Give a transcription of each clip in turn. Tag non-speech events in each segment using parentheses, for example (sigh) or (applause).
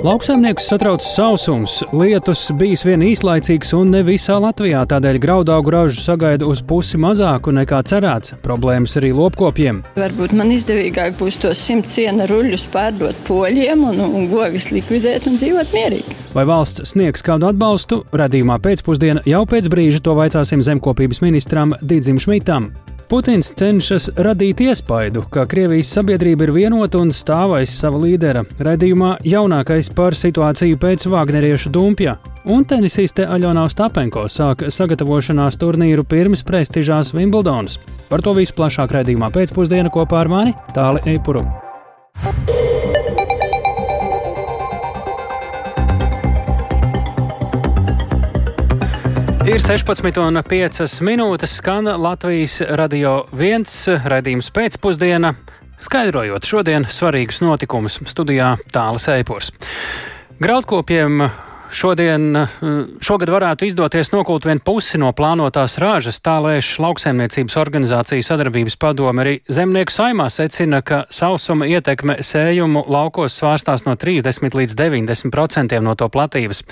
Lauksaimniekus satrauc sausums. Lietus bijis vien īslaicīgs un ne visā Latvijā, tādēļ graudaugu ražu sagaida uz pusi mazāku nekā cerēts. Problēmas arī lopkopiem. Varbūt man izdevīgāk būs tos simt siena ruļļus pārdot poļiem un, un govis likvidēt un dzīvot mierīgi. Vai valsts sniegs kādu atbalstu? Radījumā pēcpusdienā jau pēc brīža to vaicāsim zemkopības ministram Digim Šmitam. Putins cenšas radīt iespaidu, ka Krievijas sabiedrība ir vienota un stāv aiz sava līdera. Radījumā jaunākais par situāciju pēc Vāgneriešu dumpja. Un tenisiste Aļona Ostapenko sāk sagatavošanās turnīru pirms prestižās Wimbledonas. Par to visu plašāk raidījumā pēcpusdienā kopā ar mani Tāli Eipuru. Ir 16,5 minūtes, skan Latvijas radio viens raidījums pēcpusdienā, skaidrojot šodien svarīgus notikumus studijā Tāles Eipurs. Graudkopiem Šodien, eh, šogad varētu izdoties nokult vien pusi no plānotās rāžas, tā lēš lauksaimniecības organizācija sadarbības padome. Arī zemnieku saimā secina, ka sausuma ietekme sējumu laukos svārstās no 30 līdz 90 procentiem no to platības.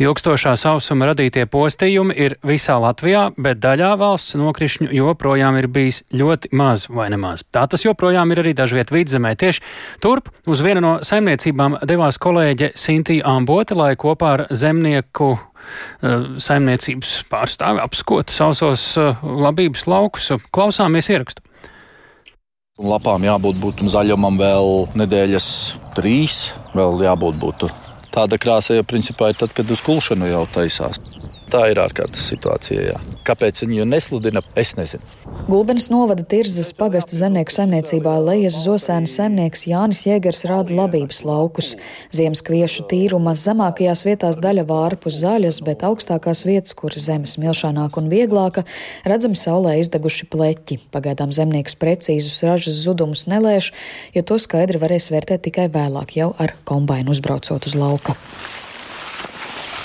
Ilgstošā sausuma radītie postījumi ir visā Latvijā, bet daļā valsts nokrišņu joprojām ir bijis ļoti maz vai nemaz. Tā tas joprojām ir arī dažviet vidzemē. Tieši turp uz vienu no saimniecībām devās kolēģe Sintīna Ambote, lai kopā ar ar zemnieku eh, saimniecības pārstāvi apskot sausos eh, labības laukus. Klausāmies ierakstu. Un lapām jābūt būtu zaļumam vēl nedēļas trīs, vēl jābūt būtu. Tāda krāsa jau principā ir tad, kad uz kulšanu jau taisās. Tā ir ārkārtas situācija. Jā. Kāpēc viņi nesludina, es nezinu. Gulbenes novada Tirzas pagasta zemnieku saimniecībā Lejas Zosēna saimnieks Jānis Jēgers rāda labības laukus. Ziemas kviešu tīruma zemākajās vietās daļa vārpus zaļas, bet augstākās vietas, kur zemes milšānāka un vieglāka, redzami saulē izdeguši pleķi. Pagaidām zemnieks precīzus ražas zudumus nelēš, jo to skaidri varēs vērtēt tikai vēlāk, jau ar kombainu uzbraucot uz lauka.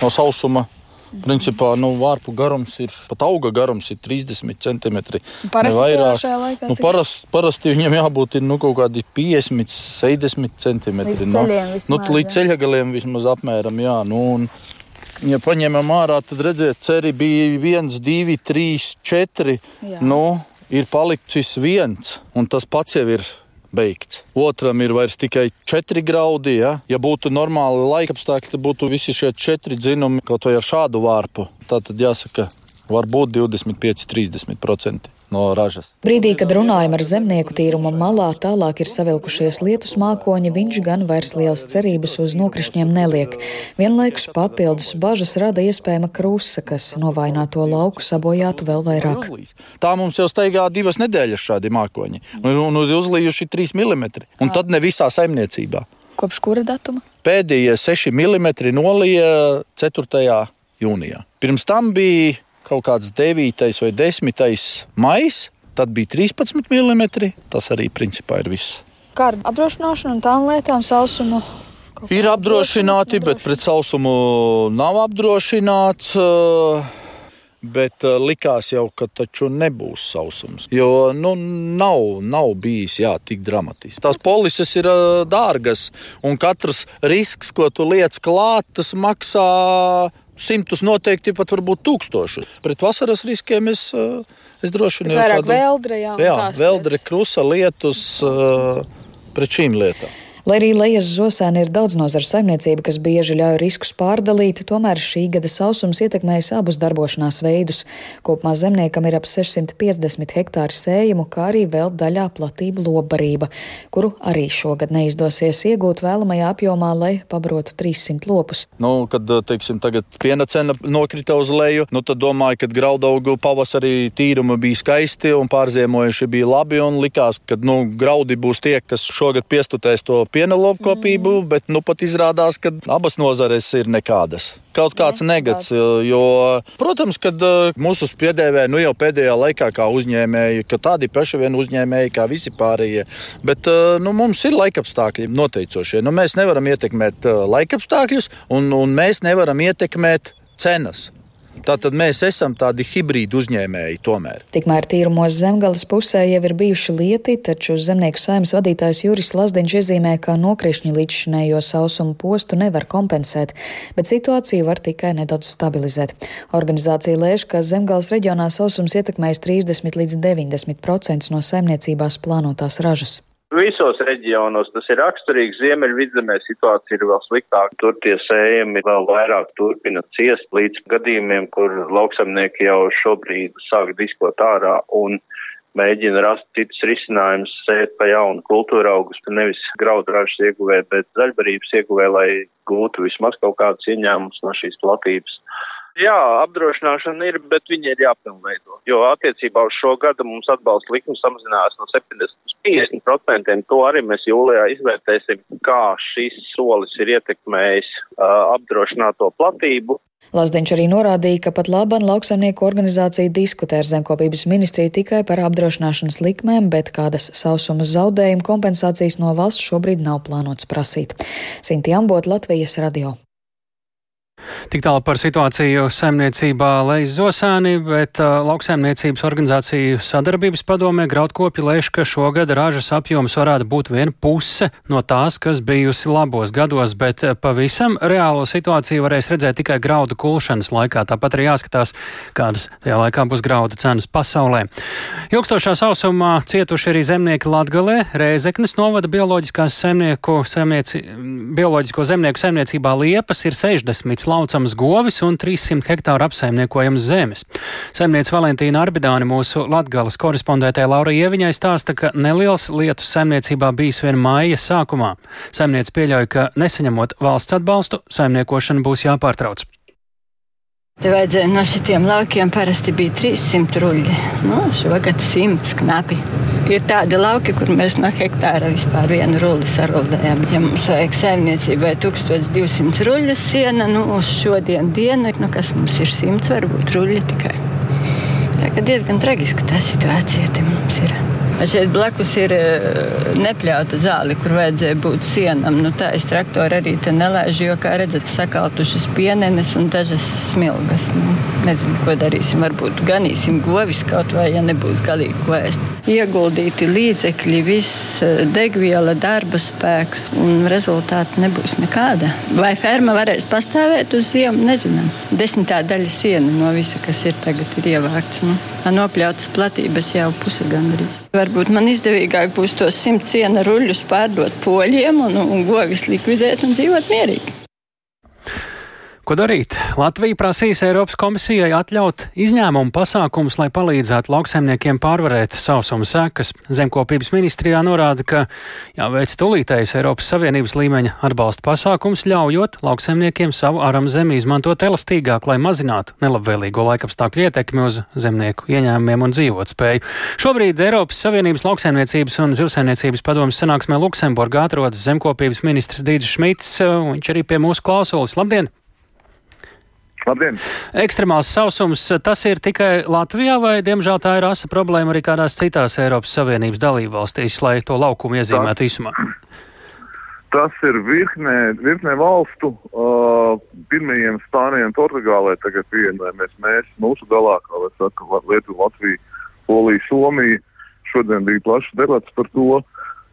No sausuma Principā nu, vārpu garums ir pat auga garums ir 30 cm. Vairāk, nu, parast, parasti viņam jābūt ir, nu, kaut kādi 50, 60 cm. Līdz nu, nu, līdz ceļagaliem vismaz apmēram. Jā, nu, un, Ja paņemam ārā, tad redzēt, ceri bija viens, divi, trīs, četri. Jā. Nu, ir palicis viens, un tas pats jau ir beigts. Otram ir vairs tikai četri graudi. Ja, ja būtu normāli laikapstākļi, tad būtu visi šie četri dzinumi kaut vai ar šādu vārpu. Tā tad jāsaka, var būt 25-30% no ražas. Brīdī, kad runājam ar zemnieku tīruma malā, tālāk ir savilkušies lietus mākoņi, viņš gan vairs liels cerības uz nokrišņiem neliek. Vienlaikus papildus bažas rada iespējama krusa, kas novaināto lauku sabojātu vēl vairāk. Tā mums jau staigā divas nedēļas šādi mākoņi, un, un uzlījuši 3 mm, un tad ne visā saimniecībā. Kopš kura datuma? Pēdējie 6 mm nolija 4. jūnijā. Pirms tam bija kaut kāds 9. vai 10. maijs, tad bija 13 mm. Tas arī principā ir viss. Kā ar apdrošināšanu un tām lietām sausumu? Ir apdrošināti, bet pret sausumu nav apdrošināts. Uh, bet uh, likās jau, ka taču nebūs sausums. Jo nu, nav, nav bijis jā, tik dramatiski. Tās polises ir uh, dārgas, un katrs risks, ko tu liec klāt, tas maksā simtus, noteikti pat varbūt tūkstošus. Pret vasaras riskiem es, eh, es droši vien. Vairāk kādu, veldre, jā. Jā, veldre, krusa lietus uh, pret šīm lietām. Lai arī lejas zosēna ir daudz nozaru saimniecība, kas bieži ļauj riskus pārdalīt, tomēr šī gada sausums ietekmējis abus darbošanās veidus. Kopumā zemniekam ir ap 650 hektāru sējumu, kā arī vēl daļā platība lobarība, kuru arī šogad neizdosies iegūt vēlamajā apjomā, lai pabrotu 300 lopus. Nu, kad, teiksim, tagad piena cena nokrita uz leju, nu, tad domāju, ka graudaugu pavasarī tīrumi bija skaisti un pārziemojuši bija labi un likās, ka nu, graudi būs tie, kas šogad piestutēs to piena lopkopību, mm. bet nu pat izrādās, ka abas nozares ir nekādas. Kaut kāds ne, negats, tāds. jo, protams, kad uh, mūsu piedēvē, nu jau pēdējā laikā kā uzņēmēji, ka tādi paši vien uzņēmēji kā visi pārējie, bet uh, nu, mums ir laikapstākļi noteicošie. Nu, mēs nevaram ietekmēt uh, laikapstākļus, un, un mēs nevaram ietekmēt cenas. Tātad mēs esam tādi hibrīdu uzņēmēji tomēr. Tikmēr tīrumos zemgales pusē jau ir bijuši lieti, taču zemnieku saimnes vadītājs Juris Lazdiņš iezīmē, ka nokrišņi līdzšinējo sausumu postu nevar kompensēt, bet situāciju var tikai nedaudz stabilizēt. Organizācija lēš, ka zemgales reģionā sausums ietekmēs 30 līdz 90% no saimniecībās plānotās ražas. Visos reģionos tas ir raksturīgs. Ziemeļvidzemē situācija ir vēl sliktāka. Tur tie sējumi vēl vairāk turpina ciest līdz gadījumiem, kur lauksamnieki jau šobrīd sāk diskot ārā un mēģina rast citus risinājumus, sēt pa jaunu kultūra augus, nevis graudražas ieguvē, bet zaļbarības ieguvē, lai gūtu vismaz kaut kādus ieņēmumus no šīs platības. Jā, apdrošināšana ir, bet viņi ir jāpilnveido. Jo attiecībā uz šo gadu mums atbalsta likums samazinās no 70 līdz 50%. To arī mēs jūlijā izvērtēsim, kā šis solis ir ietekmējis uh, apdrošināto platību. Lazdiņš arī norādīja, ka pat laban lauksaimnieku organizācija diskutē ar zemkopības ministriju tikai par apdrošināšanas likmēm, bet kādas sausumas zaudējuma kompensācijas no valsts šobrīd nav plānots prasīt. Sinti Ambot, Latvijas radio. Tik tālu par situāciju saimniecībā Lejas Zosāni, bet uh, lauksaimniecības organizāciju sadarbības padomē graudkopi lēš, ka šogad ražas apjoms varētu būt viena puse no tās, kas bijusi labos gados, bet uh, pavisam reālo situāciju varēs redzēt tikai graudu kulšanas laikā. Tāpat arī jāskatās, kādas tajā laikā būs graudu cenas pasaulē. Ilgstošā sausumā cietuši arī zemnieki Latgalē, Rēzeknes novada bioloģiskās zemnieku, zemnieci, bioloģisko zemnieku saimniecībā liepas ir 60 laucamas govis un 300 hektāru apsaimniekojams zemes. Saimniece Valentīna Arbidāni mūsu Latgales korespondētē Laura Ieviņai stāsta, ka neliels lietus saimniecībā bijis vien māja sākumā. Saimniece pieļauj, ka nesaņemot valsts atbalstu, saimniekošana būs jāpārtrauc. Te vajadzēja no šitiem laukiem parasti bija 300 ruļļi. Nu, šogad 100 knapi. Ir tādi lauki, kur mēs no hektāra vispār vienu rulli saruldējam. Ja mums vajag saimniecībai 1200 ruļļu siena, nu uz šodien dienu, nu kas mums ir 100 varbūt ruļļi tikai. Tā kā diezgan tragiska tā situācija te mums ir. Šeit blakus ir nepļauta zāle, kur vajadzēja būt sienam. Nu, tā es traktoru arī te nelaižu, jo, kā redzat, sakaltušas pienenes un dažas smilgas. Nu, nezinu, ko darīsim. Varbūt ganīsim govis kaut vai, ja nebūs galīgi ko ēst. Ieguldīti līdzekļi, viss degviela, darba spēks un rezultāti nebūs nekāda. Vai ferma varēs pastāvēt uz ziemu, nezinām. Desmitā daļa siena no visa, kas ir tagad, ir ievākts. Nu, nopļautas platības jau puse gandrīz. Varbūt man izdevīgāk būs tos simt siena ruļļus pārdot poļiem un, un govis likvidēt un dzīvot mierīgi. Ko darīt? Latvija prasīs Eiropas komisijai atļaut izņēmumu pasākumus, lai palīdzētu lauksaimniekiem pārvarēt sausuma sekas. Zemkopības ministrijā norāda, ka jāveic tūlītējs Eiropas Savienības līmeņa atbalsta pasākums, ļaujot lauksaimniekiem savu aram zemi izmantot elastīgāk, lai mazinātu nelabvēlīgo laikapstākļu ietekmi uz zemnieku ieņēmumiem un dzīvotspēju. Šobrīd Eiropas Savienības lauksaimniecības un zivsaimniecības padomas sanāksmē Luksemburgā atrodas zemkopības ministrs Dīdis Šmits, un viņš arī pie mūsu klausulis. Labdien! Labdien! Ekstremāls sausums tas ir tikai Latvijā, vai diemžēl tā ir asa problēma arī kādās citās Eiropas Savienības dalībvalstīs, lai to laukumu iezīmētu īsumā? Tas ir virknē, virknē valstu. Uh, pirmajiem un Portugālē tagad pievienojamies mēs, mūsu galā, kā lai saka, Lietuva, Latvija, Polija, Somija. Šodien bija plašs debats par to.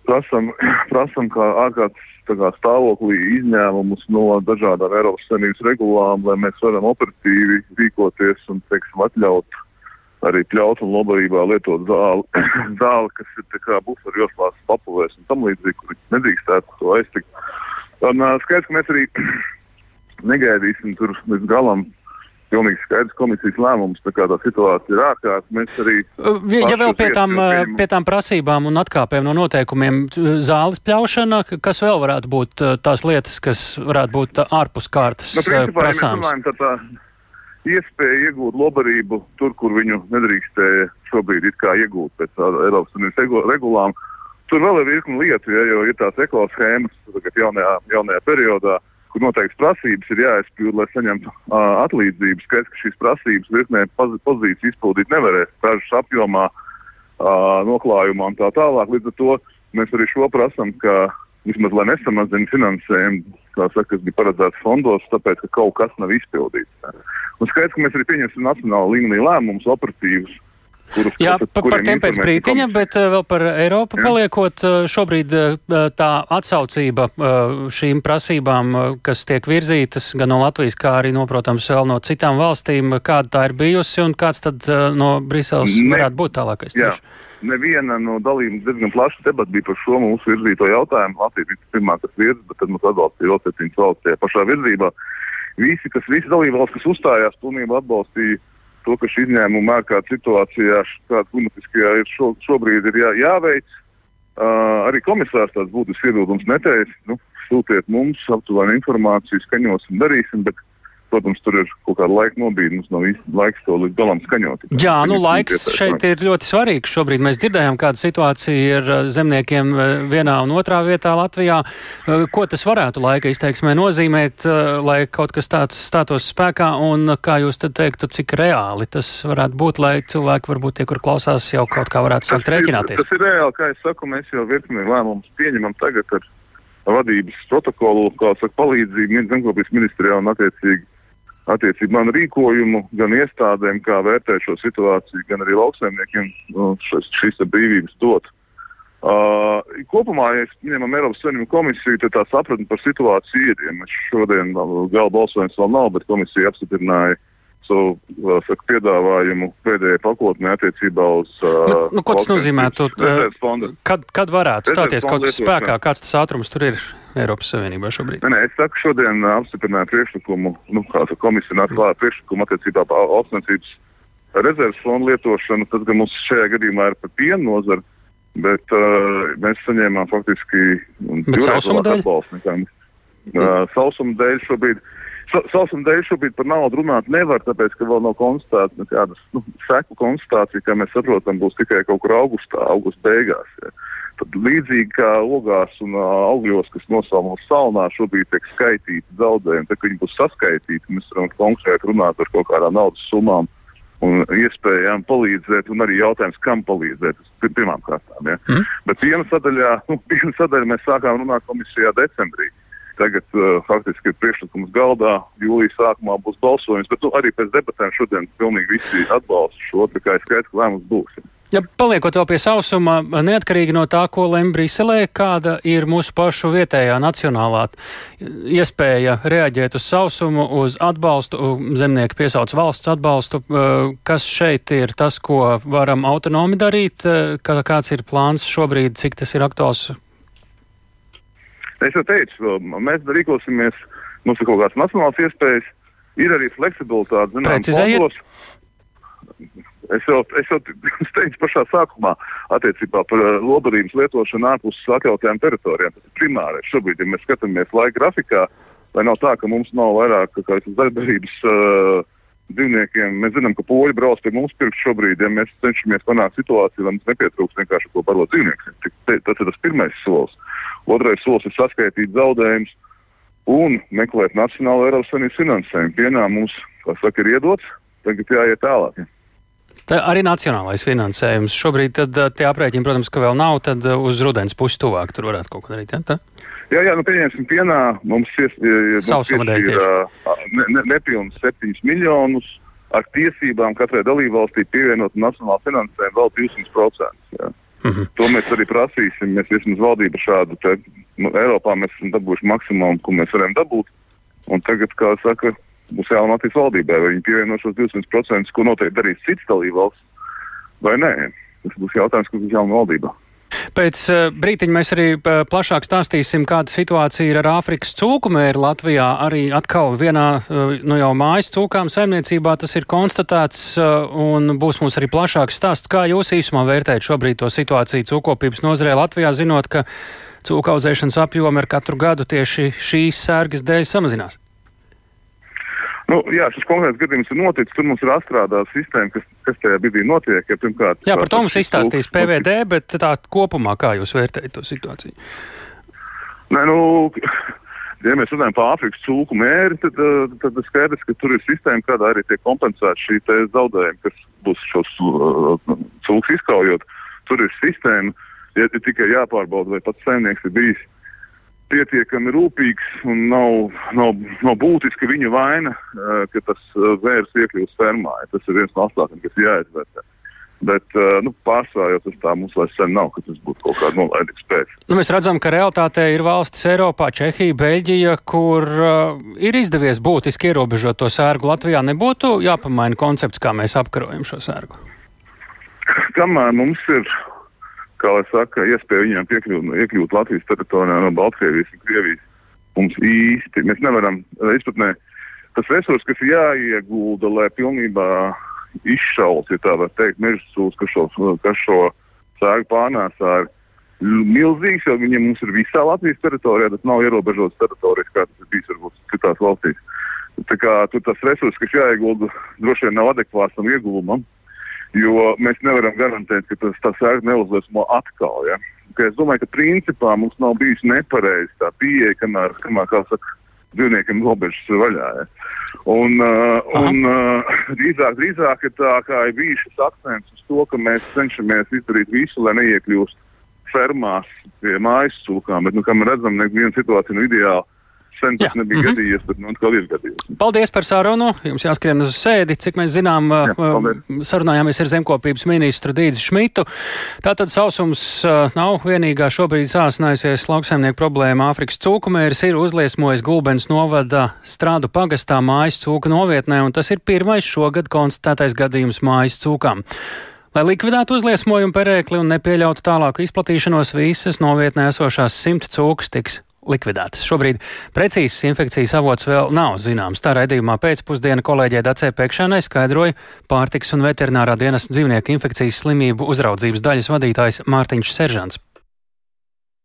Prasam, (clears throat) prasam kā ārkārtas kā stāvoklī izņēmumus no dažādām Eiropas Savienības regulām, lai mēs varam operatīvi rīkoties un teiksim, atļaut arī pļaut un labdarībā lietot zāli, (coughs) zāli kas ir buferu joslās, papuvēs un tam līdzīgi, kur nedrīkstētu to aiztikt. Un skaidrs, ka mēs arī (coughs) negaidīsim tur līdz galam pilnīgi skaidrs komisijas lēmums. Tā kā tā situācija ir ārkārtas, mēs arī. Ja vēl pie tām, pie tām prasībām un atkāpēm no noteikumiem, zāles pļaušana, kas vēl varētu būt tās lietas, kas varētu būt ārpus kārtas nu, principā, prasāms? Ja runājam, tā, tā iespēja iegūt lobarību tur, kur viņu nedrīkstēja šobrīd iegūt pēc Eiropas Savienības regulām. Tur vēl ir virkni lietu, ja, jo ir tās ekoshēmas jaunajā, jaunajā periodā kur noteikti prasības ir jāizpild, lai saņemtu uh, atlīdzību. Skaidrs, ka šīs prasības virknē pozīciju izpildīt nevarēs dažas apjomā, uh, noklājumā un tā tālāk. Līdz ar to mēs arī šo prasām, ka vismaz lai nesamazina finansējumu, saka, kas bija paredzēts fondos, tāpēc, ka kaut kas nav izpildīts. Un skaidrs, ka mēs arī pieņemsim nacionālu līmenī lēmumus operatīvus. Kurus, Jā, par, par tiem pēc brītiņa, bet uh, vēl par Eiropu Jā. paliekot, uh, šobrīd uh, tā atsaucība šīm prasībām, kas tiek virzītas gan no Latvijas, kā arī, no, protams, vēl no citām valstīm, kāda tā ir bijusi un kāds tad no Briseles ne, varētu būt tālākais? Jā. Tieši? Neviena no dalībniekiem diezgan plaša debata bija par šo mūsu virzīto jautājumu. Latvija bija pirmā, kas virza, bet tad mums atbalstīja vēl septiņas valsts tajā pašā virzībā. Visi, kas, visi dalībvalsts, kas uzstājās, pilnībā atbalstīja to, ka šī izņēmuma ārkārtas situācijā, kāda klimatiskajā ir šo, šobrīd ir jā, jāveic. Uh, arī komisārs tāds būtisks iebildums neteica. Nu, sūtiet mums aptuveni informāciju, skaņosim, darīsim. Bet Protams, tur ir kaut kāda laika nobīde. Mums nav īsti laiks to līdz galam skaņot. Jā, nu laiks šeit ir ļoti svarīgs. Šobrīd mēs dzirdējām, kāda situācija ir uh, zemniekiem uh, vienā un otrā vietā Latvijā. Uh, ko tas varētu laika izteiksmē nozīmēt, lai kaut kas tāds stātos spēkā? Un kā jūs tad teiktu, cik reāli tas varētu būt, lai cilvēki varbūt tie, kur klausās, jau kaut kā varētu sākt rēķināties? Tas ir reāli, kā es saku, mēs jau virkni lēmumus pieņemam tagad ar vadības protokolu, kā saka, palīdzību zemkopības ministrijā un attiecīgi attiecīgi man rīkojumu, gan iestādēm, kā vērtēt šo situāciju, gan arī lauksaimniekiem nu, šis, šīs brīvības dot. Uh, kopumā, ja ņemam Eiropas Savienības komisiju, tad tā sapratne par situāciju ir. Ja mēs šodien gala balsojums vēl nav, bet komisija apstiprināja savu saku, piedāvājumu pēdējai pakotnē attiecībā uz. Uh, nu, nu, ko tas nozīmētu? Kad, kad varētu stāties kaut kas spēkā? Kāds tas ātrums tur ir? Eiropas Savienībā šobrīd? Nē, nē, es saku, šodien uh, apstiprināju priekšlikumu, nu, kāda komisija nāk klāta priekšlikumu attiecībā par augstsniecības rezerves fondu lietošanu. Tas gan mums šajā gadījumā ir par pienu nozari, bet uh, mēs saņēmām faktiski divreiz lielāku atbalstu nekā uh, sausuma dēļ šobrīd. Sa sausuma dēļ šobrīd par naudu runāt nevar, tāpēc, ka vēl nav konstatēta nekādas nu, seku konstatācija, kā mēs saprotam, būs tikai kaut kur augustā, augusta beigās. Ja. Tad līdzīgi kā ogās un uh, augļos, kas nosaucamos salnā, šobrīd tiek skaitīti zaudējumi. Tad, kad viņi būs saskaitīti, mēs varam konkrēti runāt par kaut kādām naudas summām un iespējām palīdzēt, un arī jautājums, kam palīdzēt. Pirmām kārtām. Ja. Mm. Bet viena sadaļā, nu, (laughs) viena sadaļa mēs sākām runāt komisijā decembrī. Tagad uh, faktiski ir priekšlikums galdā. Jūlijā sākumā būs balsojums, bet nu, arī pēc debatēm šodien pilnīgi visi atbalsta šo. Tā kā ir skaidrs, ka lēmums būs. Ja. Paliekot vēl pie sausuma, neatkarīgi no tā, ko lem Briselē, kāda ir mūsu pašu vietējā nacionālā iespēja reaģēt uz sausumu, uz atbalstu, zemnieki piesauc valsts atbalstu, kas šeit ir tas, ko varam autonomi darīt, kāds ir plāns šobrīd, cik tas ir aktuāls? Es jau teicu, mēs rīkosimies, mums ir kaut kādas nacionālas iespējas, ir arī fleksibilitāte, zinām, fondos. Es jau, es jau (laughs) teicu pašā sākumā attiecībā par uh, lobarības lietošanu ārpus atļautajām teritorijām. Tas ir primārais. Šobrīd, ja mēs skatāmies laika grafikā, lai nav tā, ka mums nav vairāk darbības uh, dzīvniekiem, mēs zinām, ka poļi brauc pie mums pirms šobrīd, ja mēs cenšamies panākt situāciju, lai mums nepietrūks vienkārši ko barot dzīvniekiem. Tas ir tas pirmais solis. Otrais solis ir saskaitīt zaudējumus un meklēt nacionālo Eiropas Savienības finansējumu. Pienā mums, kā saka, ir iedots, tagad jāiet tālāk. Ja. Tā arī nacionālais finansējums. Šobrīd tad, tie aprēķini, protams, ka vēl nav, tad uz rudens pusi tuvāk tur varētu kaut ko darīt. Ja? Tā? Jā, jā, nu pieņemsim, pienā mums, ir ne, ne, nepilnīgi 7 miljonus ar tiesībām katrai dalībvalstī pievienot nacionālā finansējumu vēl 200%. Jā. Mm -hmm. To mēs arī prasīsim. Mēs vismaz valdība šādu te, nu, Eiropā mēs esam dabūjuši maksimumu, ko mēs varam dabūt. Un tagad, kā saka, būs jālem Latvijas valdībai, vai viņi pievieno šos 200%, ko noteikti darīs cits dalībvalsts, vai nē. Tas būs jautājums, kas būs jālem valdībā. Pēc uh, brīdiņa mēs arī uh, plašāk stāstīsim, kāda situācija ir ar Āfrikas cūkumēru Latvijā. Arī atkal vienā uh, no jau mājas cūkām saimniecībā tas ir konstatēts, un būs mums arī plašāks stāsts, kā jūs īsumā vērtējat šobrīd to situāciju cūkopības nozarē Latvijā, zinot, ka cūku audzēšanas apjomi ar katru gadu tieši šīs sērgas dēļ samazinās. Nu, jā, šis konkrēts gadījums ir noticis. Tur mums ir atstrādāta sistēma, kas, kas tajā brīdī notiek. Ja, pirmkārt, jā, par to mums izstāstīs PVD, bet tā kopumā kā jūs vērtējat to situāciju? Nē, nu, ja mēs runājam par Āfrikas cūku mēri, tad, eh, tad skaidrs, ka tur ir sistēma, kādā arī tiek kompensēta šī zaudējuma, kas būs šos uh, cūkus izkaujot. Tur ir sistēma, ja ir tikai jāpārbauda, vai pats saimnieks ir bijis pietiekami rūpīgs un nav, nav, nav būtiska viņa vaina, ka tas zvērs iekļūst fermā. Tas ir viens no apstākļiem, kas jāizvērtē. Bet nu, pārsvarā jau tas tā mums vairs sen nav, ka tas būtu kaut kāda nolaidīga spēka. Nu, mēs redzam, ka realitātē ir valstis Eiropā, Čehija, Beļģija, kur uh, ir izdevies būtiski ierobežot to sērgu. Latvijā nebūtu jāpamaina koncepts, kā mēs apkarojam šo sērgu. Kamēr mums ir kā lai saka, iespēja viņiem piekļūt, iekļūt Latvijas teritorijā no Baltkrievijas un Krievijas. Mums īsti mēs nevaram izpratnē tas resurs, kas ir jāiegulda, lai pilnībā izšauts, ja tā var teikt, meža sūs, kas šo, kas šo sēgu pārnēsā. Milzīgs, jo viņiem ir visā Latvijas teritorijā, tas nav ierobežots teritorijas, kā tas ir bijis varbūt citās valstīs. Tā kā tur tas resurs, kas jāiegulda, droši vien nav adekvāts tam ieguvumam. Jo mēs nevaram garantēt, ka tas, tas sērga neuzliesmo atkal. Ja? Ka es domāju, ka principā mums nav bijusi nepareiza tā pieeja, kamēr, kamēr saka, dzīvniekiem robežas ir vaļā. Ja? Un, uh, un uh, drīzāk, drīzāk tā kā ir bijis šis akcents uz to, ka mēs cenšamies izdarīt visu, lai neiekļūst fermās pie mājas cūkām, bet, nu, kā mēs redzam, neviena situācija nav ideāla sen tas nebija mm -hmm. gadījies, bet nu atkal ir gadījies. Paldies par sarunu. Jums jāskrien uz sēdi. Cik mēs zinām, Jā, paldies. sarunājāmies ar zemkopības ministru Dīdzi Šmitu. Tātad sausums nav vienīgā šobrīd sāsinājusies lauksaimnieku problēma. Āfrikas cūkumērs ir uzliesmojis Gulbens novada strādu pagastā mājas cūku novietnē, un tas ir pirmais šogad konstatētais gadījums mājas cūkām. Lai likvidētu uzliesmojumu perēkli un nepieļautu tālāku izplatīšanos, visas novietnē esošās simt cūkas tiks likvidētas. Šobrīd precīzs infekcijas avots vēl nav zināms. Tā raidījumā pēcpusdiena kolēģē Dacē Pēkšanai skaidroja pārtiks un veterinārā dienas dzīvnieku infekcijas slimību uzraudzības daļas vadītājs Mārtiņš Seržants.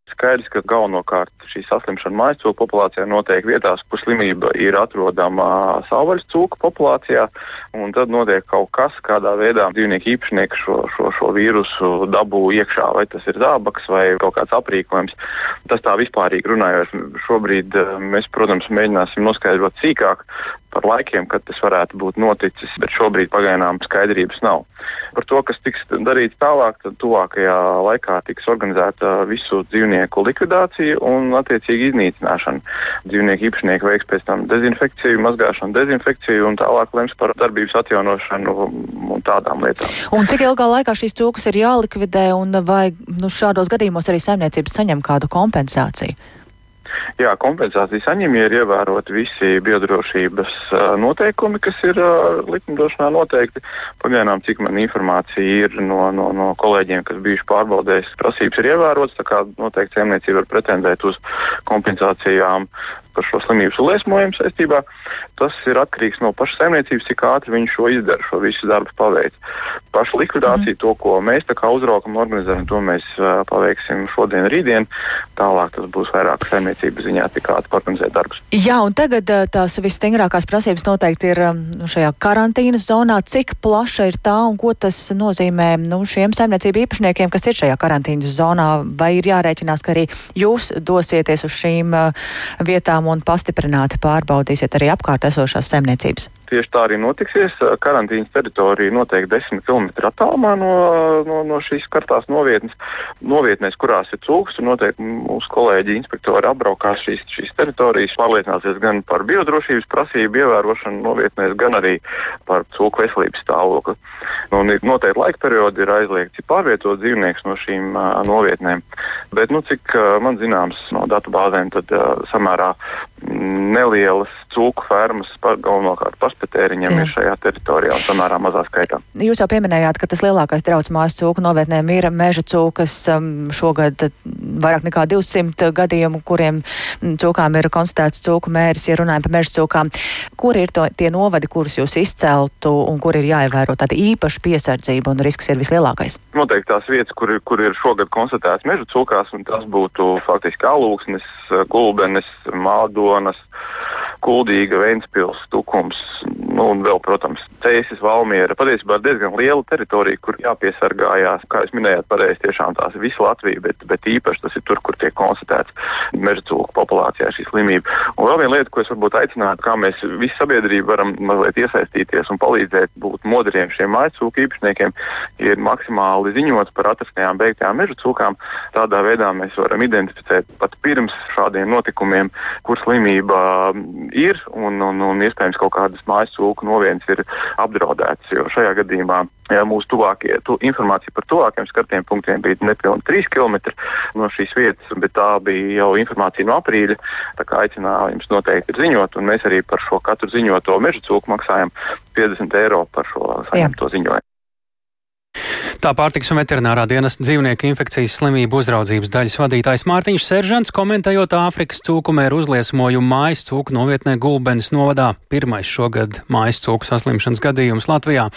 Skaidrs, ka galvenokārt šī saslimšana mājas cūku populācijā notiek vietās, kur slimība ir atrodama savvaļas cūku populācijā. Tad notiek kaut kas, kādā veidā dzīvnieku īpašnieki šo, šo, šo vīrusu dabū iekšā. Vai tas ir zābaks vai kaut kāds aprīkojums. Tas tā vispārīgi runājot, šobrīd eh, mēs, protams, mēģināsim noskaidrot sīkāk par laikiem, kad tas varētu būt noticis, bet šobrīd pagaidām skaidrības nav. Par to, kas tiks darīts tālāk, tad tuvākajā laikā tiks organizēta visu dzīvnieku likvidācija un attiecīgi iznīcināšana. Dzīvnieku īpašnieki veiks pēc tam dezinfekciju, mazgāšanu, dezinfekciju un tālāk lems par darbības atjaunošanu un tādām lietām. Un cik ilgā laikā šīs cūkas ir jālikvidē un vai nu, šādos gadījumos arī saimniecības saņem kādu kompensāciju? Jā, kompensāciju saņem, ja ir ievēroti visi biodrošības noteikumi, kas ir likumdošanā noteikti. Pagaidām, cik man informācija ir no, no, no kolēģiem, kas bijuši pārbaudējis, prasības ir ievērotas. Tā kā noteikti saimniecība var pretendēt uz kompensācijām par šo slimības liesmojumu saistībā. Tas ir atkarīgs no pašas saimniecības, cik ātri viņi šo izdara, šo visu darbu paveic. Pašu likvidāciju, mm. to, ko mēs uzraukam un organizējam, to mēs uh, paveiksim šodien, rītdien. Tālāk tas būs vairāk saimniecības ziņā, cik ātri organizēt darbus. Jā, un tagad tās visstingrākās prasības noteikti ir nu, šajā karantīnas zonā. Cik plaša ir tā un ko tas nozīmē nu, šiem saimniecību īpašniekiem, kas ir šajā karantīnas zonā? Vai ir jārēķinās, ka arī jūs dosieties uz šīm uh, vietām? Un pastiprināti pārbaudīsiet arī apkārt esošās saimniecības? Tieši tā arī notiksies. Karantīnas teritorija noteikti 10 km attālumā no, no, no šīs kartās novietnes. Novietnēs, kurās ir cūks, noteikti mūsu kolēģi inspektori apbraukās šīs, šīs teritorijas, pārliecināsies gan par biodrošības prasību ievērošanu novietnēs, gan arī par cūku veselības stāvokli. Nu, noteikti laika periodi ir aizliegts pārvietot dzīvniekus no šīm uh, novietnēm. Bet, nu, cik uh, man zināms no datu bāzēm, tad uh, samērā nelielas cūku fermas, galvenokārt paspetēriņiem, Jā. ir šajā teritorijā un samērā mazā skaitā. Jūs jau pieminējāt, ka tas lielākais draudz mājas cūku novietnēm ir meža cūkas. Um, šogad vairāk nekā 200 gadījumu, kuriem cūkām ir konstatēts cūku mēris, ja runājam par meža cūkām. Kur ir to, tie novadi, kurus jūs izceltu un kur ir jāievēro tāda īpaša piesardzība un risks ir vislielākais? Noteikti tās vietas, kur, kur ir šogad konstatēts meža cūkās, un tas būtu faktiski alūksnis, gulbenis, mādonis. Kaunas, Kuldīga, Ventspils, Tukums, nu, un vēl, protams, Cēsis, Valmiera. Patiesībā diezgan liela teritorija, kur jāpiesargājās. Kā jūs minējāt, pareizi tiešām tās ir visa Latvija, bet, bet īpaši tas ir tur, kur tiek konstatēts meža cūku populācijā šī slimība. Un vēl viena lieta, ko es varbūt aicinātu, kā mēs visi sabiedrība varam mazliet iesaistīties un palīdzēt būt modriem šiem mājas cūku īpašniekiem, ir maksimāli ziņot par atrastajām beigtajām meža cūkām. Tādā veidā mēs varam identificēt pat pirms šādiem notikumiem, kur slimība ir un, un, un iespējams kaut kādas mājas cūku novienas ir apdraudētas. Jo šajā gadījumā ja, mūsu tuvākie, tu, informācija par tuvākiem skartiem punktiem bija nepilnīgi 3 km no šīs vietas, bet tā bija jau informācija no aprīļa. Tā kā aicinājums noteikti ir ziņot, un mēs arī par šo katru ziņoto meža cūku maksājam 50 eiro par šo saņemto ziņojumu. Tā pārtiks un veterinārā dienas dzīvnieku infekcijas slimību uzraudzības daļas vadītājs Mārtiņš Seržants komentējot Āfrikas cūkumēru uzliesmojumu mājas cūku novietnē Gulbenes novadā. Pirmais šogad mājas cūku saslimšanas gadījums Latvijā.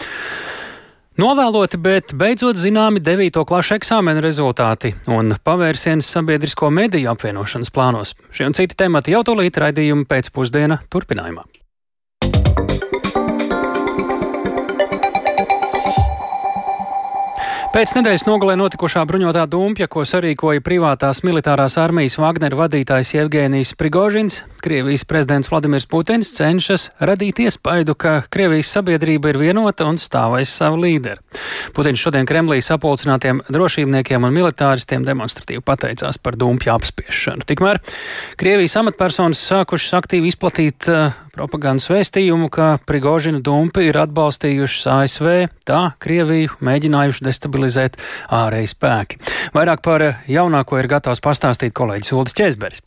Novēloti, bet beidzot zināmi 9. klašu eksāmena rezultāti un pavērsiens sabiedrisko mediju apvienošanas plānos. Šie un citi temati jau tūlīt raidījuma pēcpusdiena turpinājumā. Pēc nedēļas nogalē notikušā bruņotā dumpja, ko sarīkoja privātās militārās armijas Wagner vadītājs Jevgenijs Prigožins, Krievijas prezidents Vladimirs Putins cenšas radīt iespaidu, ka Krievijas sabiedrība ir vienota un stāv aiz savu līderu. Putins šodien Kremlī sapulcinātiem drošībniekiem un militāristiem demonstratīvi pateicās par dumpja apspiešanu. Tikmēr Krievijas amatpersonas sākušas aktīvi izplatīt uh, propagandas vēstījumu, ka Prigožina dumpi ir atbalstījušas ASV, tā Krieviju mēģinājuši destabilizēt ārēji spēki. Vairāk par jaunāko ir gatavs pastāstīt kolēģis Uldis Česberis.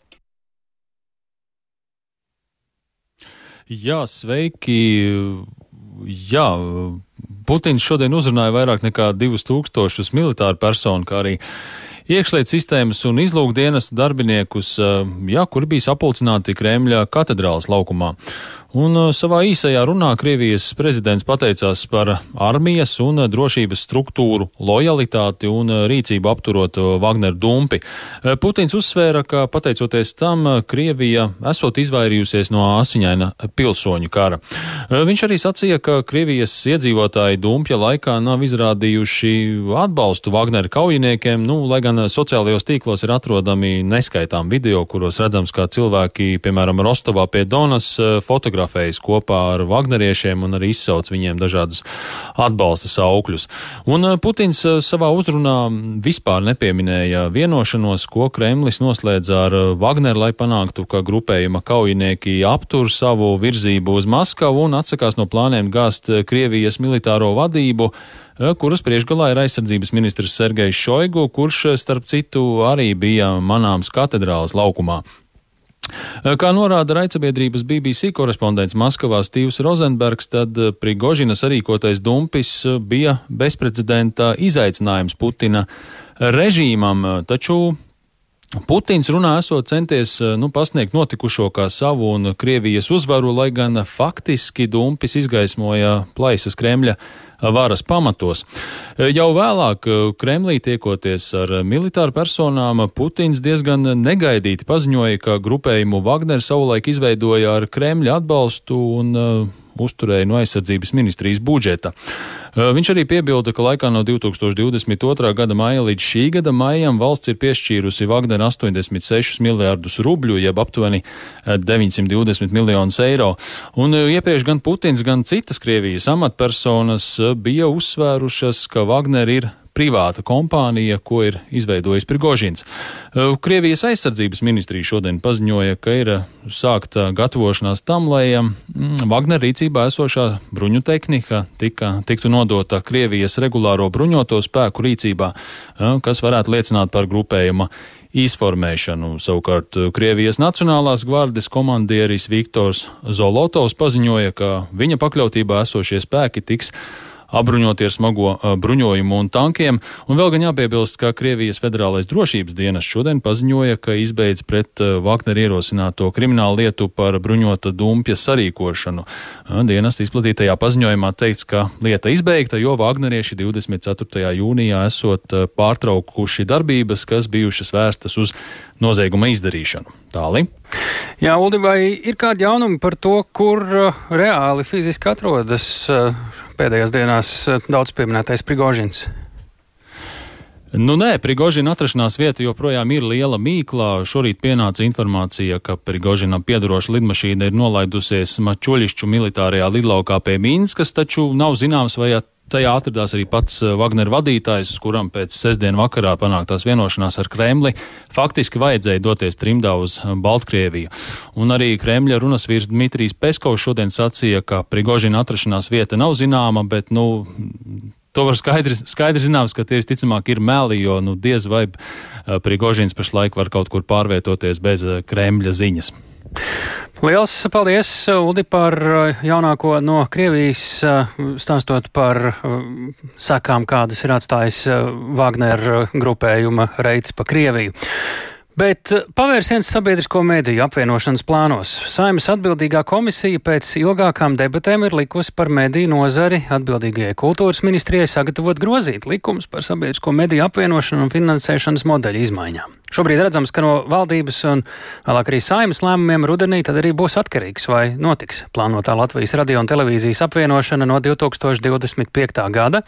Jā, sveiki! Jā, Putins šodien uzrunāja vairāk nekā 2000 militāru personu, kā arī iekšlietu sistēmas un izlūkdienestu darbiniekus, jā, kuri bija sapulcināti Kremļa katedrālas laukumā. Un uh, savā īsajā runā Krievijas prezidents pateicās par armijas un drošības struktūru lojalitāti un uh, rīcību apturot uh, Wagner dumpi. Putins uzsvēra, ka pateicoties tam Krievija esot izvairījusies no asiņaina pilsoņu kara. Viņš arī sacīja, ka Krievijas iedzīvotāji dumpja laikā nav izrādījuši atbalstu Wagner kaujiniekiem, nu, lai gan sociālajos tīklos ir atrodami neskaitām video, kuros redzams, kā cilvēki, piemēram, Rostovā pie Donas fotografē fotografējas kopā ar Vagneriešiem un arī izsauc viņiem dažādus atbalsta saukļus. Un eh, Putins eh, savā uzrunā vispār nepieminēja vienošanos, ko Kremlis noslēdz ar Wagneru, lai panāktu, ka grupējuma kaujinieki aptur savu virzību uz Maskavu un atsakās no plāniem gāzt Krievijas militāro vadību eh, kuras priekšgalā ir aizsardzības ministrs Sergejs Šoigu, kurš, starp citu, arī bija manāms katedrālas laukumā. Kā norāda raidsabiedrības BBC korespondents Maskavā Stīvs Rozenbergs, tad Prigožinas sarīkotais dumpis bija bezprecedenta izaicinājums Putina režīmam, taču Putins runā esot centies nu, pasniegt notikušo kā savu un Krievijas uzvaru, lai gan faktiski dumpis izgaismoja plaisas Kremļa varas pamatos. Jau vēlāk Kremlī tiekoties ar militāru personām, Putins diezgan negaidīti paziņoja, ka grupējumu Wagner savulaik izveidoja ar Kremļa atbalstu un uzturēja no aizsardzības ministrijas budžeta. Viņš arī piebilda, ka laikā no 2022. gada maija līdz šī gada maijam valsts ir piešķīrusi Wagner 86 miljārdus rubļu, jeb aptuveni 920 miljonus eiro. Un iepriekš gan Putins, gan citas Krievijas amatpersonas bija uzsvērušas, ka Wagner ir privāta kompānija, ko ir izveidojis Prigožins. Uh, Krievijas aizsardzības ministrija šodien paziņoja, ka ir uh, sākta gatavošanās tam, lai um, Wagner rīcībā esošā bruņu tehnika tika, tiktu nodota Krievijas regulāro bruņoto spēku rīcībā, kas varētu liecināt par grupējuma izformēšanu. Savukārt Krievijas Nacionālās gvardes komandieris Viktors Zolotovs paziņoja, ka viņa pakļautībā esošie spēki tiks apbruņoti ar smago bruņojumu un tankiem. Un vēl gan jāpiebilst, ka Krievijas federālais drošības dienas šodien paziņoja, ka izbeidz pret Wagner ierosināto kriminālu lietu par bruņota dumpja sarīkošanu. Dienas izplatītajā paziņojumā teikts, ka lieta izbeigta, jo Wagnerieši 24. jūnijā esot pārtraukuši darbības, kas bijušas vērstas uz nozieguma izdarīšanu. Tālāk. Jā, Uldi, vai ir kādi jaunumi par to, kur uh, reāli fiziski atrodas uh, pēdējās dienās uh, daudz pieminētais Prigožins? Nu, nē, Prigožina atrašanās vieta joprojām ir liela mīkla. Šorīt pienāca informācija, ka Prigožinam piedaroša lidmašīna ir nolaidusies Mačuļišķu militārajā lidlaukā pie Mīnskas, taču nav zināms, vai tajā atradās arī pats eh, Wagner vadītājs, kuram pēc sestdien vakarā panāktās vienošanās ar Kremli faktiski vajadzēja doties trimdā uz eh, Baltkrieviju. Un arī Kremļa runas vīrs Dmitrijs Peskovs šodien sacīja, ka Prigožina atrašanās vieta nav zināma, bet, nu, To var skaidri, skaidri zināms, ka tie visticamāk ir meli, jo nu, diez vai uh, Prigožins pašlaik var kaut kur pārvietoties bez Kremļa ziņas. Liels paldies, Udi, par jaunāko no Krievijas, stāstot par sakām, kādas ir atstājis Wagner grupējuma reids pa Krieviju. Bet eh, pavērsiens sabiedrisko mediju apvienošanas plānos. Saimas atbildīgā komisija pēc ilgākām debatēm ir likusi par mediju nozari atbildīgajai kultūras ministrijai sagatavot grozīt likums par sabiedrisko mediju apvienošanu un finansēšanas modeļu izmaiņām. Šobrīd redzams, ka no valdības un vēlāk arī saimas lēmumiem rudenī tad arī būs atkarīgs, vai notiks plānotā Latvijas radio un televīzijas apvienošana no 2025. gada,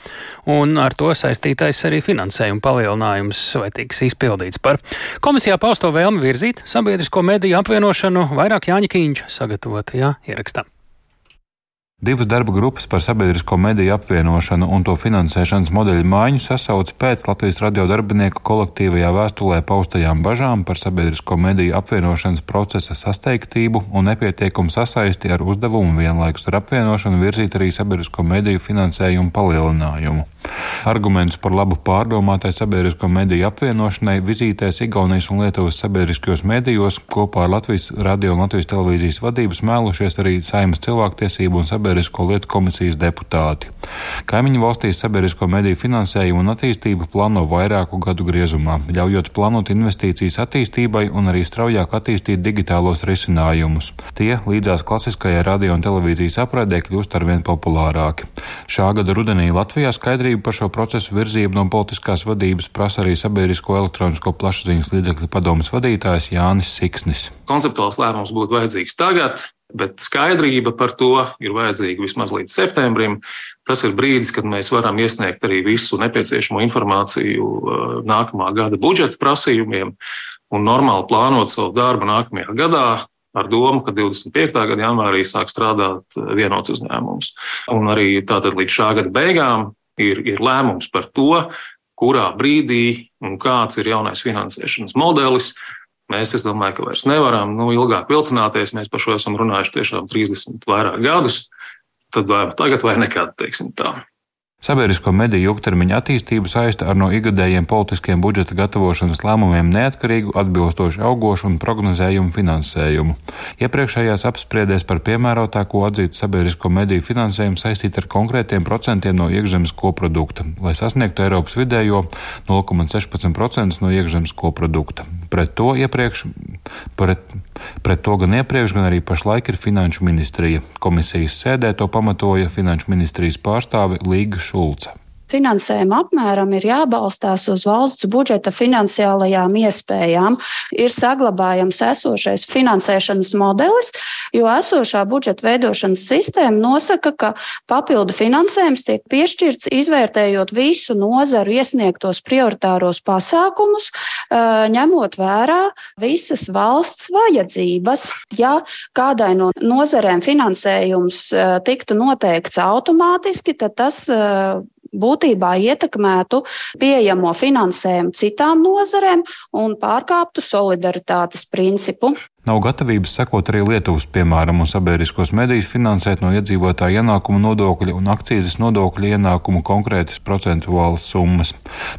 un ar to saistītais arī finansējuma palielinājums vai tiks izpildīts par komisijā pausto vēlmi virzīt sabiedrisko mediju apvienošanu vairāk Jāņa Kīņša sagatavotajā ierakstā. Divas darba grupas par sabiedrisko mediju apvienošanu un to finansēšanas modeļu maiņu sasauc pēc Latvijas radio darbinieku kolektīvajā vēstulē paustajām bažām par sabiedrisko mediju apvienošanas procesa sasteigtību un nepietiekumu sasaisti ar uzdevumu vienlaikus ar apvienošanu virzīt arī sabiedrisko mediju finansējumu palielinājumu. Argumentus par labu pārdomātai sabiedrisko mediju apvienošanai vizītēs Igaunijas un Lietuvas sabiedriskajos medijos kopā ar Latvijas radio un Latvijas televīzijas vadības mēlušies arī Saimas cilvēktiesību un sabiedrisko lietu komisijas deputāti. Kaimiņu valstīs sabiedrisko mediju finansējumu un attīstību plāno vairāku gadu griezumā, ļaujot plānot investīcijas attīstībai un arī straujāk attīstīt digitālos risinājumus. Tie līdzās klasiskajai radio un televīzijas apraidē kļūst arvien populārāki. Šā gada rudenī Latvijā Skaidrību par šo procesu virzību no politiskās vadības prasa arī sabiedrisko elektronisko plašsaziņas līdzekļu padomas vadītājs Jānis Siksnis. Konceptuāls lēmums būtu vajadzīgs tagad, bet skaidrība par to ir vajadzīga vismaz līdz septembrim. Tas ir brīdis, kad mēs varam iesniegt arī visu nepieciešamo informāciju uh, nākamā gada budžeta prasījumiem un normāli plānot savu darbu nākamajā gadā, ar domu, ka 25. gada janvārī sāk strādāt uh, vienots uzņēmums. Un arī tātad līdz šā gada beigām ir, ir lēmums par to, kurā brīdī un kāds ir jaunais finansēšanas modelis. Mēs, es domāju, ka vairs nevaram nu, ilgāk vilcināties. Mēs par šo esam runājuši tiešām 30 vairāk gadus. Tad vai tagad vai nekad, teiksim tā. Sabiedrisko mediju ilgtermiņa attīstību saista ar no ikgadējiem politiskiem budžeta gatavošanas lēmumiem neatkarīgu, atbilstoši augošu un prognozējumu finansējumu. Iepriekšējās apspriedēs par piemērotāko atzītu sabiedrisko mediju finansējumu saistīt ar konkrētiem procentiem no iekšzemes koprodukta, lai sasniegtu Eiropas vidējo 0,16% no iekšzemes koprodukta. Pret to iepriekš, pret, pret to gan iepriekš, gan arī pašlaik ir Finanšu ministrija. Komisijas sēdē to pamatoja Finanšu ministrijas pārstāve Līga Šulce. Finansējuma apmēram ir jābalstās uz valsts budžeta finansiālajām iespējām. Ir saglabājams esošais finansēšanas modelis, jo esošā budžeta veidošanas sistēma nosaka, ka papildu finansējums tiek piešķirts izvērtējot visu nozaru iesniegtos prioritāros pasākumus, ņemot vērā visas valsts vajadzības. Ja kādai no nozarēm finansējums tiktu noteikts automātiski, tad tas būtībā ietekmētu pieejamo finansējumu citām nozarēm un pārkāptu solidaritātes principu. Nav gatavības sekot arī Lietuvas piemēram un sabiedriskos medijus finansēt no iedzīvotāja ienākuma nodokļa un akcijas nodokļa ienākumu konkrētas procentuālas summas.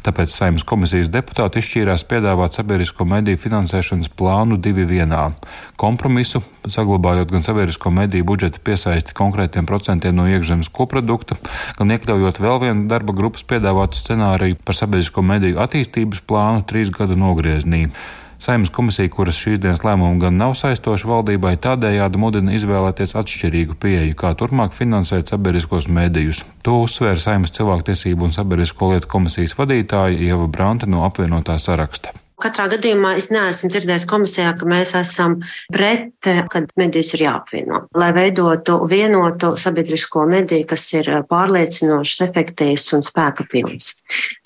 Tāpēc Saimnes komisijas deputāti izšķīrās piedāvāt sabiedrisko mediju finansēšanas plānu divi vienā - kompromisu, saglabājot gan sabiedrisko mediju budžeta piesaisti konkrētiem procentiem no iekšzemes koprodukta, gan iekļaujot vēl vienu darba grupas piedāvātu scenāriju par sabiedrisko mediju attīstības plānu trīs gadu nogrieznī. Saimnes komisija, kuras šīs dienas lēmumu gan nav saistoša valdībai, tādējādi mudina izvēlēties atšķirīgu pieeju, kā turpmāk finansēt sabiedriskos mēdījus. To uzsvēra Saimnes cilvēktiesību un sabiedrisko lietu komisijas vadītāja Ieva Branta no apvienotā saraksta. Katrā gadījumā es neesmu dzirdējis komisijā, ka mēs esam pret, kad medijas ir jāapvieno, lai veidotu vienotu sabiedrisko mediju, kas ir pārliecinošs, efektīvs un spēka pilns.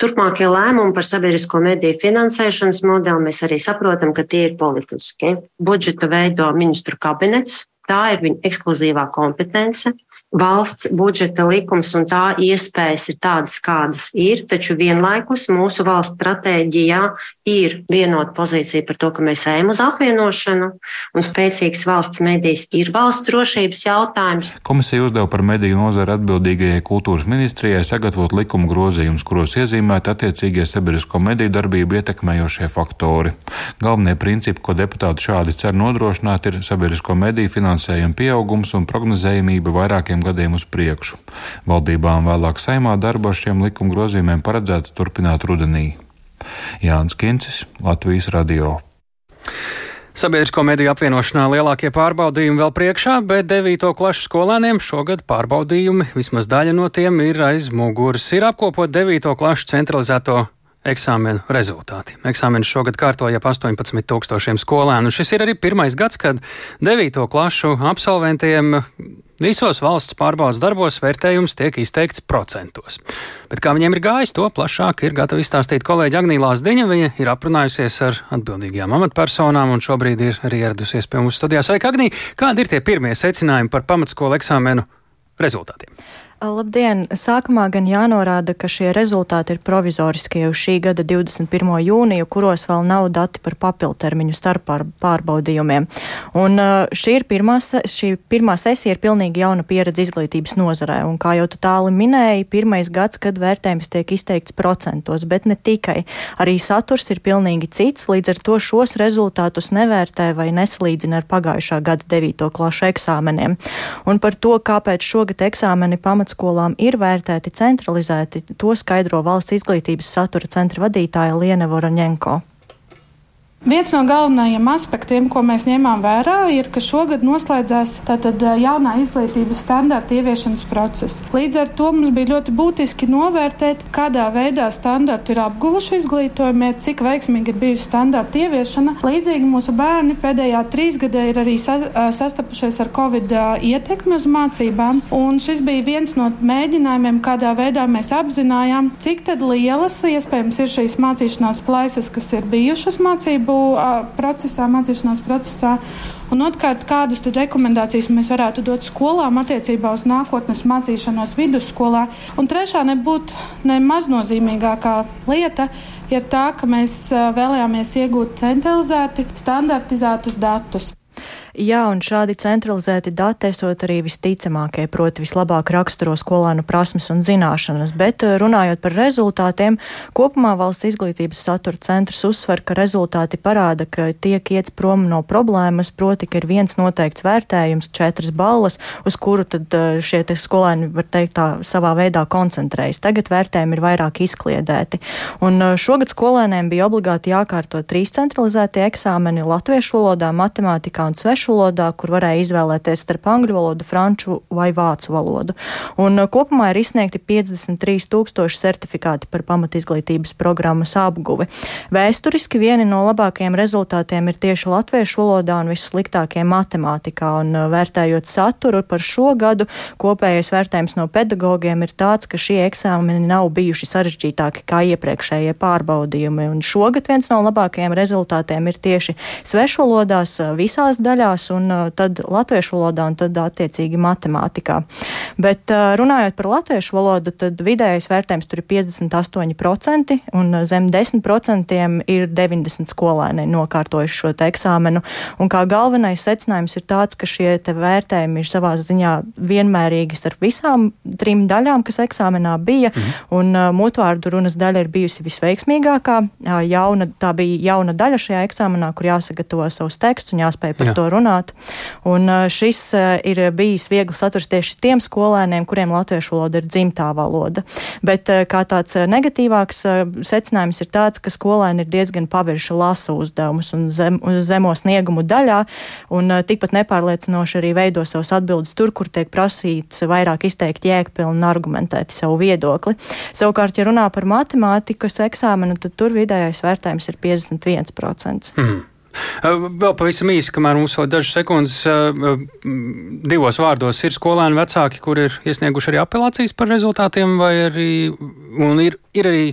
Turpmākie lēmumi par sabiedrisko mediju finansēšanas modeli mēs arī saprotam, ka tie ir politiski. Budžetu veido ministru kabinets, tā ir viņa ekskluzīvā kompetence valsts budžeta likums un tā iespējas ir tādas, kādas ir, taču vienlaikus mūsu valsts stratēģijā ir vienota pozīcija par to, ka mēs ejam uz apvienošanu, un spēcīgs valsts medijas ir valsts drošības jautājums. Komisija uzdeva par mediju nozari atbildīgajai kultūras ministrijai sagatavot likuma grozījumus, kuros iezīmēt attiecīgie sabiedrisko mediju darbību ietekmējošie faktori. Galvenie principi, ko deputāti šādi cer nodrošināt, ir sabiedrisko mediju finansējuma pieaugums un prognozējumība vairākiem vairākiem gadiem uz priekšu. Valdībām vēlāk saimā darbu ar šiem likuma grozījumiem paredzēts turpināt rudenī. Jānis Kincis, Latvijas radio. Sabiedrisko mediju apvienošanā lielākie pārbaudījumi vēl priekšā, bet 9. klases skolēniem šogad pārbaudījumi, vismaz daļa no tiem, ir aiz muguras. Ir apkopot 9. klases centralizēto eksāmenu rezultāti. Eksāmenus šogad kārtoja ap 18 tūkstošiem skolēnu. Šis ir arī pirmais gads, kad 9. klašu absolventiem visos valsts pārbaudas darbos vērtējums tiek izteikts procentos. Bet kā viņiem ir gājis, to plašāk ir gatava izstāstīt kolēģi Agnīlā Zdiņa. Viņa ir aprunājusies ar atbildīgajām amatpersonām un šobrīd ir arī ieradusies pie mums studijās. Vai Agnī, kādi ir tie pirmie secinājumi par pamatskolu eksāmenu rezultātiem? Labdien! Sākumā gan jānorāda, ka šie rezultāti ir provizoriskie uz šī gada 21. jūniju, kuros vēl nav dati par papildtermiņu starp pārbaudījumiem. Un šī ir pirmā, šī pirmā sesija ir pilnīgi jauna pieredze izglītības nozarē, un kā jau tu tāli minēji, pirmais gads, kad vērtējums tiek izteikts procentos, bet ne tikai. Arī saturs ir pilnīgi cits, līdz ar to šos rezultātus nevērtē vai nesalīdzina ar pagājušā gada 9. klašu eksāmeniem. Un par to, kāpēc šogad eksāmeni pamat pamatskolām ir vērtēti centralizēti, to skaidro valsts izglītības satura centra vadītāja Liene Voroņenko. Viens no galvenajiem aspektiem, ko mēs ņēmām vērā, ir, ka šogad noslēdzās tātad jaunā izglītības standarta ieviešanas process. Līdz ar to mums bija ļoti būtiski novērtēt, kādā veidā standarti ir apguvuši izglītojumie, cik veiksmīgi ir bijusi standarta ieviešana. Līdzīgi mūsu bērni pēdējā trīsgadē ir arī sastapušies ar Covid ietekmi uz mācībām, un šis bija viens no mēģinājumiem, kādā veidā mēs apzinājām, cik tad lielas iespējams ir šīs mācīšanās plaisas, kas ir bijušas mācību mācību procesā, mācīšanās procesā. Un otrkārt, kādas tad rekomendācijas mēs varētu dot skolām attiecībā uz nākotnes mācīšanos vidusskolā. Un trešā nebūtu ne maznozīmīgākā lieta ir tā, ka mēs vēlējāmies iegūt centralizēti, standartizētus datus. Jā, un šādi centralizēti dati esot arī visticamākie, proti vislabāk raksturo skolēnu prasmes un zināšanas, bet eh, runājot par rezultātiem, kopumā valsts izglītības satura centrs uzsver, ka rezultāti parāda, ka tiek iets prom no problēmas, proti, ka ir viens noteikts vērtējums, četras balvas, uz kuru tad eh, šie skolēni, var teikt, tā savā veidā koncentrējas. Tagad vērtējumi ir vairāk izkliedēti. Un eh, šogad skolēniem bija obligāti jākārto trīs centralizētie eksāmeni latviešu valodā, matemātikā un svešu valodā, kur varēja izvēlēties starp angļu valodu, franču vai vācu valodu. Un uh, kopumā ir izsniegti 53 tūkstoši certifikāti par pamatizglītības programmas apguvi. Vēsturiski vieni no labākajiem rezultātiem ir tieši latviešu valodā un vissliktākie matemātikā. Un uh, vērtējot saturu par šo gadu, kopējais vērtējums no pedagogiem ir tāds, ka šie eksāmeni nav bijuši sarežģītāki kā iepriekšējie pārbaudījumi. Un šogad viens no labākajiem rezultātiem ir tieši svešvalodās uh, visās daļās valodās, un uh, tad latviešu valodā, un tad attiecīgi matemātikā. Bet uh, runājot par latviešu valodu, tad vidējais vērtējums tur ir 58%, un uh, zem 10% ir 90 skolēni nokārtojuši šo eksāmenu. Un kā galvenais secinājums ir tāds, ka šie vērtējumi ir savā ziņā vienmērīgi starp visām trim daļām, kas eksāmenā bija, mhm. un uh, mutvārdu runas daļa ir bijusi visveiksmīgākā. Uh, jauna, tā bija jauna daļa šajā eksāmenā, kur jāsagatavo savus tekstus un jāspēj par Jā. to runāt runāt. Un šis ir bijis viegli saturs tieši tiem skolēniem, kuriem latviešu valoda ir dzimtā valoda. Bet kā tāds negatīvāks secinājums ir tāds, ka skolēni ir diezgan pavirši lasu uzdevumus un zem, zemo sniegumu daļā, un tikpat nepārliecinoši arī veido savus atbildes tur, kur tiek prasīts vairāk izteikt jēgpilni un argumentēti savu viedokli. Savukārt, ja runā par matemātikas eksāmenu, tad tur vidējais vērtējums ir 51%. Mm. Vēl pavisam īsi, kamēr mums vēl dažas sekundes, divos vārdos ir skolēni vecāki, kur ir iesnieguši arī apelācijas par rezultātiem, vai arī ir, ir arī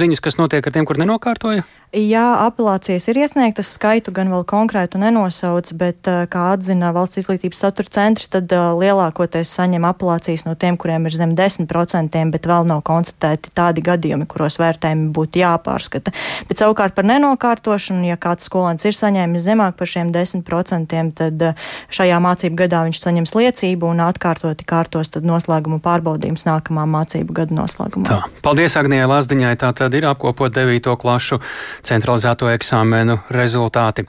ziņas, kas notiek ar tiem, kur nenokārtoja? Jā, apelācijas ir iesniegtas, skaitu gan vēl konkrētu nenosauc, bet, eh, kā atzina Valsts izglītības satura centrs, tad uh, lielākoties saņem apelācijas no tiem, kuriem ir zem 10%, bet vēl nav konstatēti tādi gadījumi, kuros vērtējumi būtu jāpārskata. Bet savukārt par nenokārtošanu, ja kāds skolēns ir saņēmis zemāk par šiem 10%, tad uh, šajā mācību gadā viņš saņems liecību un atkārtoti kārtos tad noslēgumu pārbaudījums nākamā mācību gada noslēgumā. Tā. Paldies Agnijai Lazdiņai, tā tad ir apkopot 9. klašu centralizēto eksāmenu rezultāti.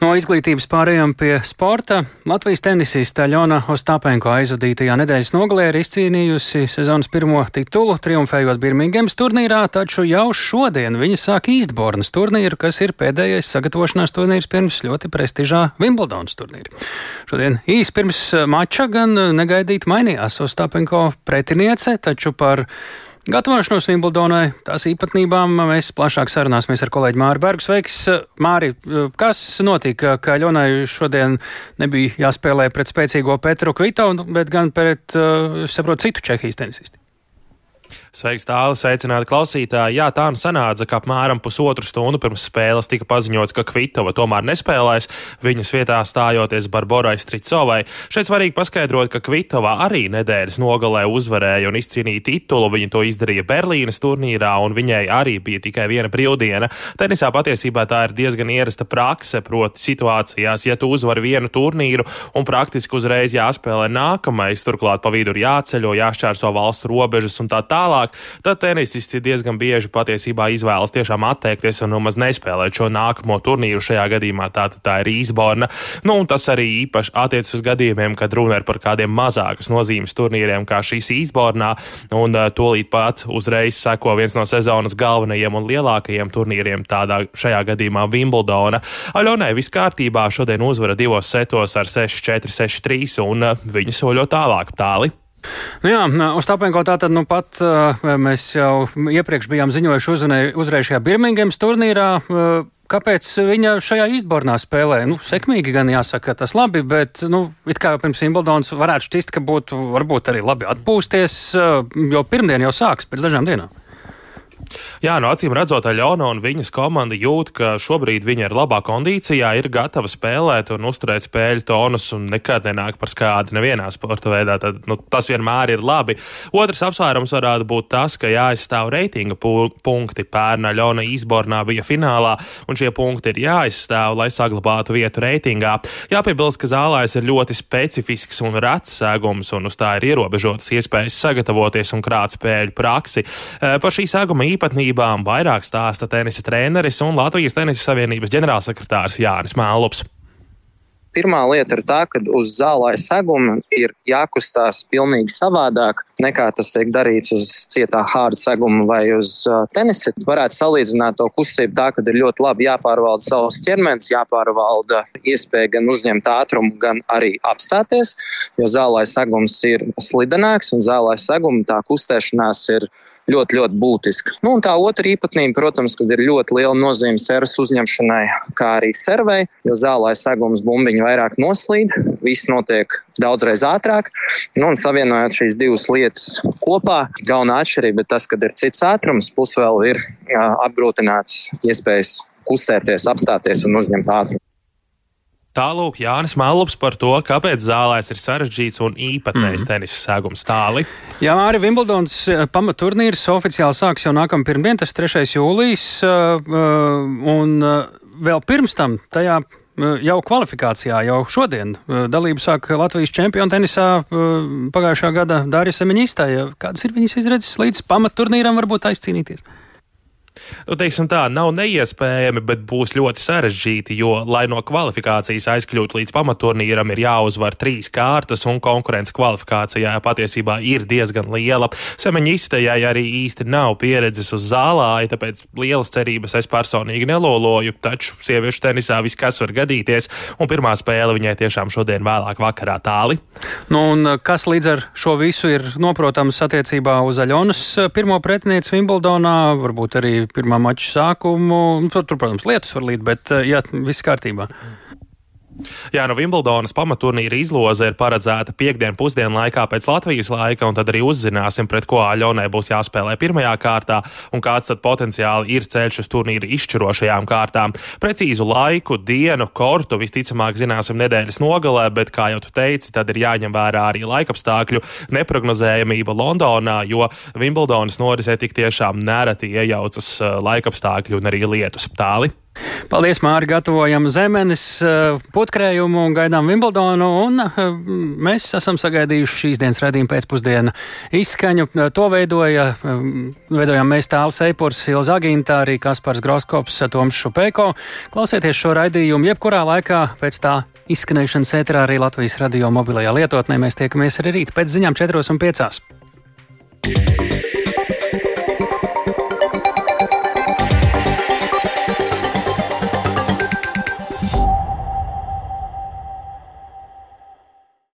No izglītības pārējām pie sporta. Latvijas tenisiste Ļona Ostāpenko aizvadītajā nedēļas nogalē ir izcīnījusi sezonas pirmo titulu, triumfējot Birmingemas turnīrā, taču jau šodien viņa sāk Īstbornas turnīru, kas ir pēdējais sagatavošanās turnīrs pirms ļoti prestižā Wimbledonas turnīra. Šodien īsi pirms mača gan negaidīt mainījās Ostāpenko pretiniece, taču par Gatavošanos Vimbldonai, tās īpatnībām mēs plašāk sarunāsimies ar kolēģi Māri Bergu. Sveiks, Māri! Kas notika, ka Ļonai šodien nebija jāspēlē pret spēcīgo Petru Kvito, bet gan pret, es saprotu, citu Čehijas tenisistu? Sveiks, tālāk, sveicināti klausītāji. Jā, tā nu sanāca, ka apmēram pusotru stundu pirms spēles tika paziņots, ka Kvitova tomēr nespēlēs, viņas vietā stājoties Barbarai Stricovai. Šeit svarīgi paskaidrot, ka Kvitova arī nedēļas nogalē uzvarēja un izcīnīja titulu. Viņa to izdarīja Berlīnes turnīrā, un viņai arī bija tikai viena brīvdiena. Tenisā patiesībā tā ir diezgan ierasta prakse, proti situācijās, ja tu uzvari vienu turnīru un praktiski uzreiz jāspēlē nākamais, turklāt pa vidu ir jāceļo, jāšķērso valstu robežas un tā tālāk tālāk, tad tenisisti diezgan bieži patiesībā izvēlas tiešām atteikties un nemaz nespēlēt šo nākamo turnīru. Šajā gadījumā tā, tā ir Īsborna. Nu, tas arī īpaši attiecas uz gadījumiem, kad runa ir par kādiem mazākas nozīmes turnīriem, kā šīs Īsbornā, un uh, tolīt pat uzreiz seko viens no sezonas galvenajiem un lielākajiem turnīriem, tādā šajā gadījumā Wimbledona. Aļonai viss kārtībā šodien uzvara divos setos ar 6-4, 6-3, un viņi soļo tālāk tāli. Nu jā, Ostapenko tātad nu pat mēs jau iepriekš bijām ziņojuši uzvarējušajā Birmingemas turnīrā. Kāpēc viņa šajā izbornā spēlē? Nu, sekmīgi gan jāsaka, tas labi, bet, nu, it kā pirms Wimbledons varētu šķist, ka būtu varbūt arī labi atpūsties, jo pirmdien jau sāks pēc dažām dienām. Jā, no acīm redzot, Aļona un viņas komanda jūt, ka šobrīd viņa ir labā kondīcijā, ir gatava spēlēt un uzturēt spēļu tonus un nekad nenāk par skādi nevienā sporta veidā. Tad, nu, tas vienmēr ir labi. Otrs apsvērums varētu būt tas, ka jāizstāv reitinga punkti. Pērna Aļona Īsbornā bija finālā, un šie punkti ir jāizstāv, lai saglabātu vietu reitingā. Jāpiebilst, ka zālēs ir ļoti specifisks un rets sēgums, un uz tā ir ierobežotas iespējas sagatavoties un krāt spēļu praksi. Eh, par šī sēguma īpatnībām vairāk stāsta tenisa treneris un Latvijas Tenisa Savienības ģenerālsekretārs Jānis Mālops. Pirmā lieta ir tā, ka uz zālē seguma ir jākustās pavisam savādāk nekā tas tiek darīts uz cietā hārda seguma vai uz tenisa. Varētu salīdzināt to kustību tā, ka ir ļoti labi jāpārvalda savs ķermenis, jāpārvalda iespēja gan uzņemt ātrumu, gan arī apstāties, jo zālē segums ir slidenāks un zālē seguma tā kustēšanās ir ļoti, ļoti būtiska. Nu, tā otra īpatnība, protams, ir ļoti liela nozīme servas uzņemšanai, kā arī servei, jo zālē segums bumbiņu vairāk noslīd, viss notiek daudzreiz ātrāk. Nu, un savienojot šīs divas lietas kopā, galvenā atšķirība ir tas, ka ir cits ātrums, plus vēl ir jā, apgrūtināts iespējas kustēties, apstāties un uzņemt ātrumu. Tālūk, Jānis Mallups par to, kāpēc zālēs ir sarežģīts un īpatnējs mm. tenisa sēgums tāli. Jā, arī Wimbledons eh, pamatturnīrs oficiāli sāks jau nākamā pirmdien, tas 3. jūlijas, eh, eh, un vēl pirms tam tajā jau kvalifikācijā, jau šodien dalību sāk Latvijas čempionu tenisā pagājušā gada Dārija Semiņistā. Kādas ir viņas izredzes līdz pamatturnīram varbūt aizcīnīties? Nu, teiksim tā, nav neiespējami, bet būs ļoti sarežģīti, jo, lai no kvalifikācijas aizkļūtu līdz pamaturnīram, ir jāuzvar trīs kārtas, un konkurence kvalifikācijā patiesībā ir diezgan liela. Semeņistējai arī īsti nav pieredzes uz zālāja, tāpēc lielas cerības es personīgi neloloju, taču sieviešu tenisā viss kas var gadīties, un pirmā spēle viņai tiešām šodien vēlāk vakarā tāli. Nu, un kas līdz ar šo visu ir noprotams attiecībā uz Aļonas pirmo pretinieci Wimbledonā, varbūt arī pirmā mača sākumu. Nu, tur, protams, lietas var līt, bet jā, viss kārtībā. Jā, no Wimbledonas pamaturnīra izloze ir paredzēta piekdienas pusdienu laikā pēc Latvijas laika, un tad arī uzzināsim, pret ko Aļonai būs jāspēlē pirmajā kārtā un kāds tad potenciāli ir ceļš uz turnīra izšķirošajām kārtām. Precīzu laiku, dienu, kortu visticamāk zināsim nedēļas nogalē, bet, kā jau tu teici, tad ir jāņem vērā arī laikapstākļu neprognozējamība Londonā, jo Wimbledonas norisē tik tiešām nereti iejaucas eh, laikapstākļi un arī lietus. Tāli. Paldies, Māri! Gatavojam zemenes eh, putkrējumu un gaidām Wimbledonu. Un eh, mēs esam sagaidījuši šīs dienas redzējumu pēcpusdienu izskaņu. To veidoja, eh, veidojām mēs tāls Eipurs, Ilza Agīntā, arī Kaspars Groskops, Toms Šupēko. Klausieties šo raidījumu jebkurā laikā pēc tā izskanēšanas ēterā arī Latvijas radio mobilajā lietotnē. Mēs tiekamies arī rīt pēc ziņām 4 un 5.